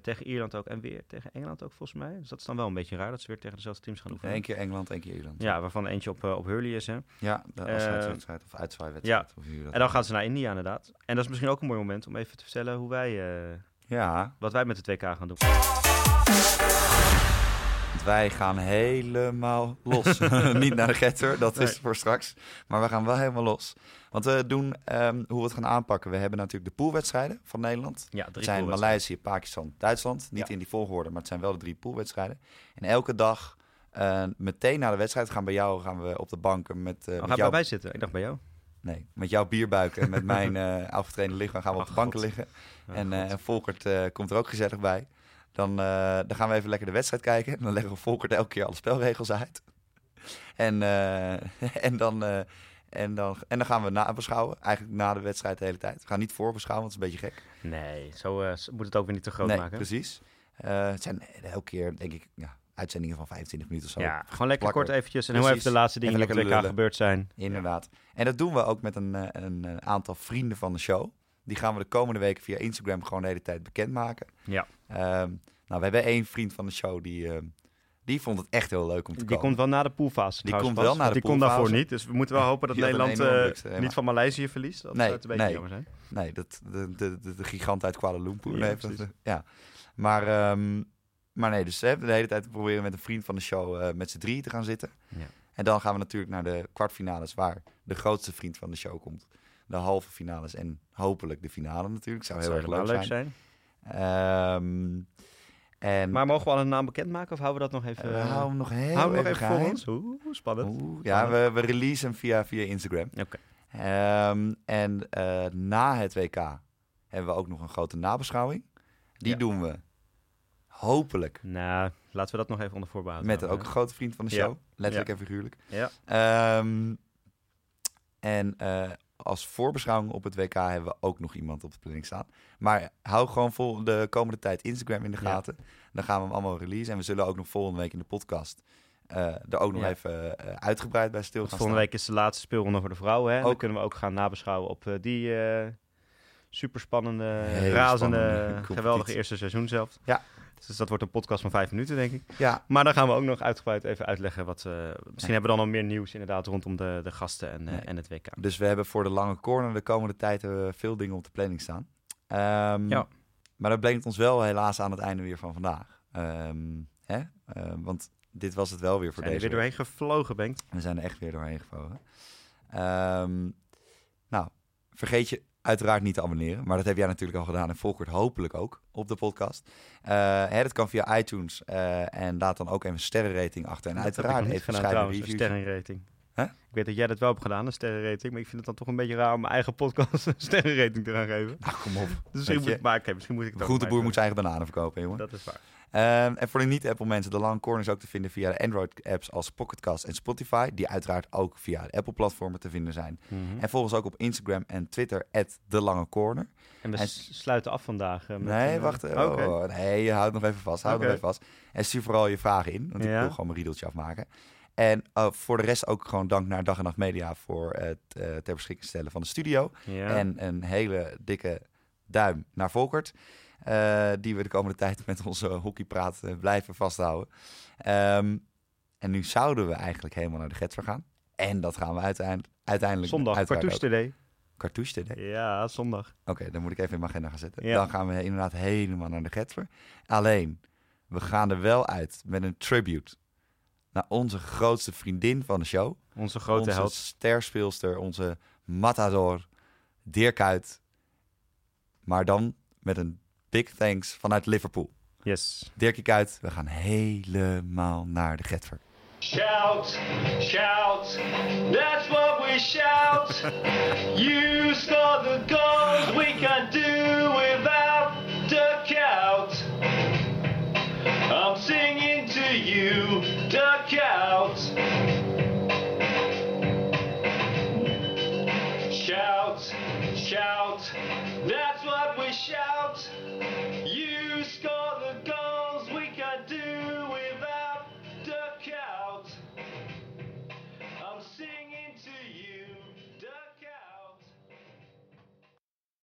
Tegen Ierland ook en weer tegen Engeland ook volgens mij. Dus dat is dan wel een beetje raar dat ze weer tegen dezelfde teams gaan oefenen. Eén keer Engeland, één keer Ierland. Ja, waarvan eentje op, op Hurley is hè. Ja, de Eh, afscheidswedstrijd of uitzwaaiwedstrijd. dat En dan gaan ze naar India inderdaad. En dat is misschien ook een mooi moment om even te vertellen hoe wij, Ja, wat wij met het WK gaan doen. Want wij gaan helemaal los. [laughs] Niet naar de getter, dat is voor straks. Maar we gaan wel helemaal los. Want we doen ehm, hoe we het gaan aanpakken. We hebben natuurlijk de poolwedstrijden van Nederland. Ja, Het drie zijn poolwedstrijden. Maleisië, Pakistan, Duitsland. Niet Ja. in die volgorde, maar het zijn wel de drie poolwedstrijden. En elke dag, eh, meteen na de wedstrijd, gaan bij jou gaan we op de banken met, Oh, met ga jou bij zitten. Ik dacht bij jou. Nee, met jouw bierbuik en met [laughs] mijn eh afgetrainde lichaam gaan we op Oh, de banken God. liggen. Oh, en, en Volkert komt er ook gezellig bij. Dan, eh, dan gaan we even lekker de wedstrijd kijken. En dan leggen we Volkert elke keer alle spelregels uit. En, eh, [laughs] en, dan, eh, en, dan, en dan gaan we nabeschouwen. Eigenlijk na de wedstrijd de hele tijd. We gaan niet voorbeschouwen, want dat is een beetje gek. nee, zo moet het ook weer niet te groot nee, maken. precies. Het zijn elke keer, denk ik, ja, uitzendingen van 25 minuten of zo. Ja, gewoon lekker kort eventjes. En hoe even Precies. de laatste dingen die lekker gebeurd zijn. Inderdaad. En dat doen we ook met een, een, eh, aantal vrienden van de show. Die gaan we de komende weken via Instagram gewoon de hele tijd bekendmaken. Ja. Ehm, nou, we hebben één vriend van de show die, ehm, die vond het echt heel leuk om te Die komen. komt wel na de poolfase. Die komt pas, wel na want de Die komt daarvoor poolfase. niet. Dus we moeten wel [laughs] hopen dat Die Nederland eh, niet van Maleisië verliest. Dat Nee, zou het een beetje nee. jammer zijn. Nee, dat, de, de, de, de gigant uit Kuala Lumpur. Ja, heeft dat, eh, ja. Maar, ehm, maar nee, dus hè, de hele tijd proberen met een vriend van de show eh, met z'n drieën te gaan zitten. Ja. En dan gaan we natuurlijk naar de kwartfinales waar de grootste vriend van de show komt. De halve finales en hopelijk de finale natuurlijk. Zou Dat heel zou erg leuk zijn. Ehm, en Maar mogen we al een naam bekendmaken of houden we dat nog even... we houden hem nog heel nog even even voor ons? Oeh, spannend. Oeh, ja, we, we releasen hem via, via Instagram. Oké. Ehm, en eh, na het WK hebben we ook nog een grote nabeschouwing. Die Ja. doen we hopelijk Nou, laten we dat nog even onder voorbehoud met ook een grote vriend van de Ja. show. Letterlijk en figuurlijk. Ja. Ehm, en eh, als voorbeschouwing op het WK hebben we ook nog iemand op de planning staan. Maar hou gewoon vol de komende tijd Instagram in de Ja. gaten. Dan gaan we hem allemaal releasen. En we zullen ook nog volgende week in de podcast eh, er ook nog Ja. even eh, uitgebreid bij stil gaan volgende staan. week is de laatste speelronde voor de vrouwen. Hè? En Dan Ook. kunnen we ook gaan nabeschouwen op eh, die superspannende, razende, [laughs] geweldige eerste seizoen zelf. Ja. Dus dat wordt een podcast van vijf minuten, denk ik. Ja, Maar dan gaan we ook nog uitgebreid even uitleggen wat... eh, misschien hebben we dan nog meer nieuws inderdaad rondom de, de gasten en, eh, Nee. en het WK. Dus we hebben voor de lange corner de komende tijd veel dingen op de planning staan. Ehm, Ja. Maar dat brengt ons wel helaas aan het einde weer van vandaag. Ehm, hè? Eh, want dit was het wel weer voor Zijn er deze weer doorheen gevlogen, Bengt. We zijn er echt weer doorheen gevlogen. Ehm, nou, vergeet je uiteraard niet te abonneren. Maar dat heb jij natuurlijk al gedaan. En Volkert hopelijk ook op de podcast. Eh, hè, dat kan via iTunes. eh, en laat dan ook even een sterrenrating achter. En Dat uiteraard even gedaan schrijven trouwens, een sterrenrating. Ik weet dat jij dat wel hebt gedaan, een sterrenrating. Maar ik vind het dan toch een beetje raar om mijn eigen podcast [laughs] een sterrenrating te gaan geven. Nou, kom op. Dus misschien moet, maar misschien moet ik het ook Groenteboer maar moet zijn eigen bananen verkopen, jongen. Dat is waar. Ehm, en voor de niet-Apple mensen, de Lange Corner is ook te vinden via de Android-apps als Pocketcast en Spotify. Die uiteraard ook via de Apple-platformen te vinden zijn. Mhm. En volg ons ook op Instagram en Twitter, de Lange Corner. En we en- sluiten af vandaag. eh, met Nee, een, wacht. eh, Oh, oké. Nee, je houdt nog even vast. Houd nog even vast. En stuur vooral je vragen in, want ik wil gewoon mijn riedeltje afmaken. En eh, voor de rest ook gewoon dank naar Dag en Nacht Media voor het eh, ter beschikking stellen van de studio. Ja. En een hele dikke duim naar Volkert. eh, die we de komende tijd [laughs] met onze hockeypraat eh, blijven vasthouden. Ehm, en nu zouden we eigenlijk helemaal naar de Getver gaan. En dat gaan we uiteindelijk, uiteindelijk zondag, Cartouche ook. Day. Cartouche. Ja, zondag. Oké, dan moet ik even in mijn agenda gaan zetten. Ja. Dan gaan we inderdaad helemaal naar de Getver. Alleen, we gaan er wel uit met een tribute naar onze grootste vriendin van de show. Onze grote onze held. sterspeelster, onze matador, Dirk Kuyt. Maar dan met een big thanks vanuit Liverpool. Yes. Dirkie Kuyt, we gaan helemaal naar de Getver. Shout, shout, that's what we shout. [laughs] you score the goals, we can do without the count. I'm singing to you.